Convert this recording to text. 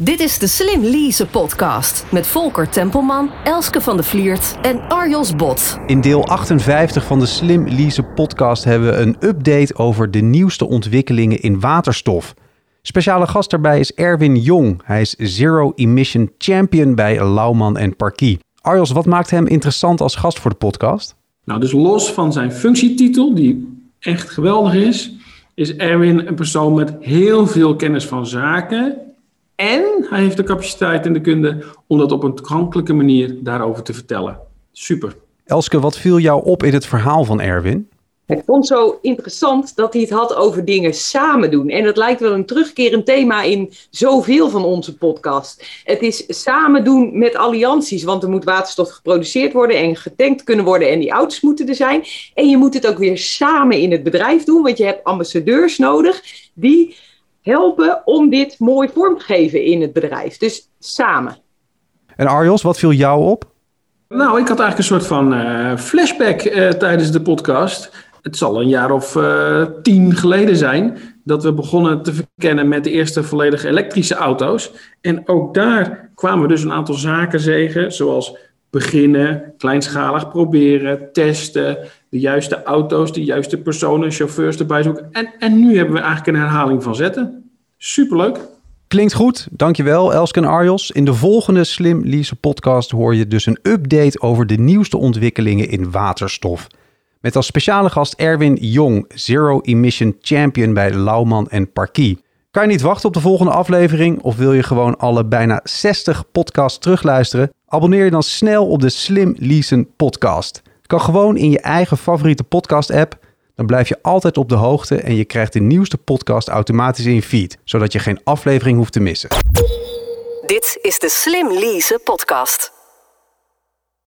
Dit is de Slim Lease podcast met Volker Tempelman, Elske van de Vliert en Arjos Bot. In deel 58 van de Slim Lease podcast hebben we een update over de nieuwste ontwikkelingen in waterstof. Speciale gast daarbij is Erwin Jong. Hij is Zero Emission Champion bij Lauwman en Parkie. Arjos, wat maakt hem interessant als gast voor de podcast? Nou, dus los van zijn functietitel, die echt geweldig is, is Erwin een persoon met heel veel kennis van zaken. En hij heeft de capaciteit en de kunde om dat op een toegankelijke manier daarover te vertellen. Super. Elske, wat viel jou op in het verhaal van Erwin? Ik vond het zo interessant dat hij het had over dingen samen doen. En dat lijkt wel een terugkerend thema in zoveel van onze podcast. Het is samen doen met allianties, want er moet waterstof geproduceerd worden en getankt kunnen worden en die auto's moeten er zijn. En je moet het ook weer samen in het bedrijf doen, want je hebt ambassadeurs nodig die helpen om dit mooi vorm te geven in het bedrijf. Dus samen. En Arjos, wat viel jou op? Nou, ik had eigenlijk een soort van uh, flashback uh, tijdens de podcast. Het zal een jaar of uh, tien geleden zijn dat we begonnen te verkennen met de eerste volledig elektrische auto's. En ook daar kwamen dus een aantal zaken tegen, zoals beginnen, kleinschalig proberen, testen, de juiste auto's, de juiste personen, chauffeurs erbij zoeken. En, en nu hebben we eigenlijk een herhaling van zetten. Superleuk. Klinkt goed, dankjewel Elske en Arjos. In de volgende Slim Lease podcast hoor je dus een update over de nieuwste ontwikkelingen in waterstof. Met als speciale gast Erwin Jong, Zero Emission Champion bij Lauwman en Parkie. Kan je niet wachten op de volgende aflevering of wil je gewoon alle bijna 60 podcasts terugluisteren? Abonneer je dan snel op de Slim Leasen podcast. Kan gewoon in je eigen favoriete podcast app. Dan blijf je altijd op de hoogte en je krijgt de nieuwste podcast automatisch in je feed, zodat je geen aflevering hoeft te missen. Dit is de Slim Lease podcast.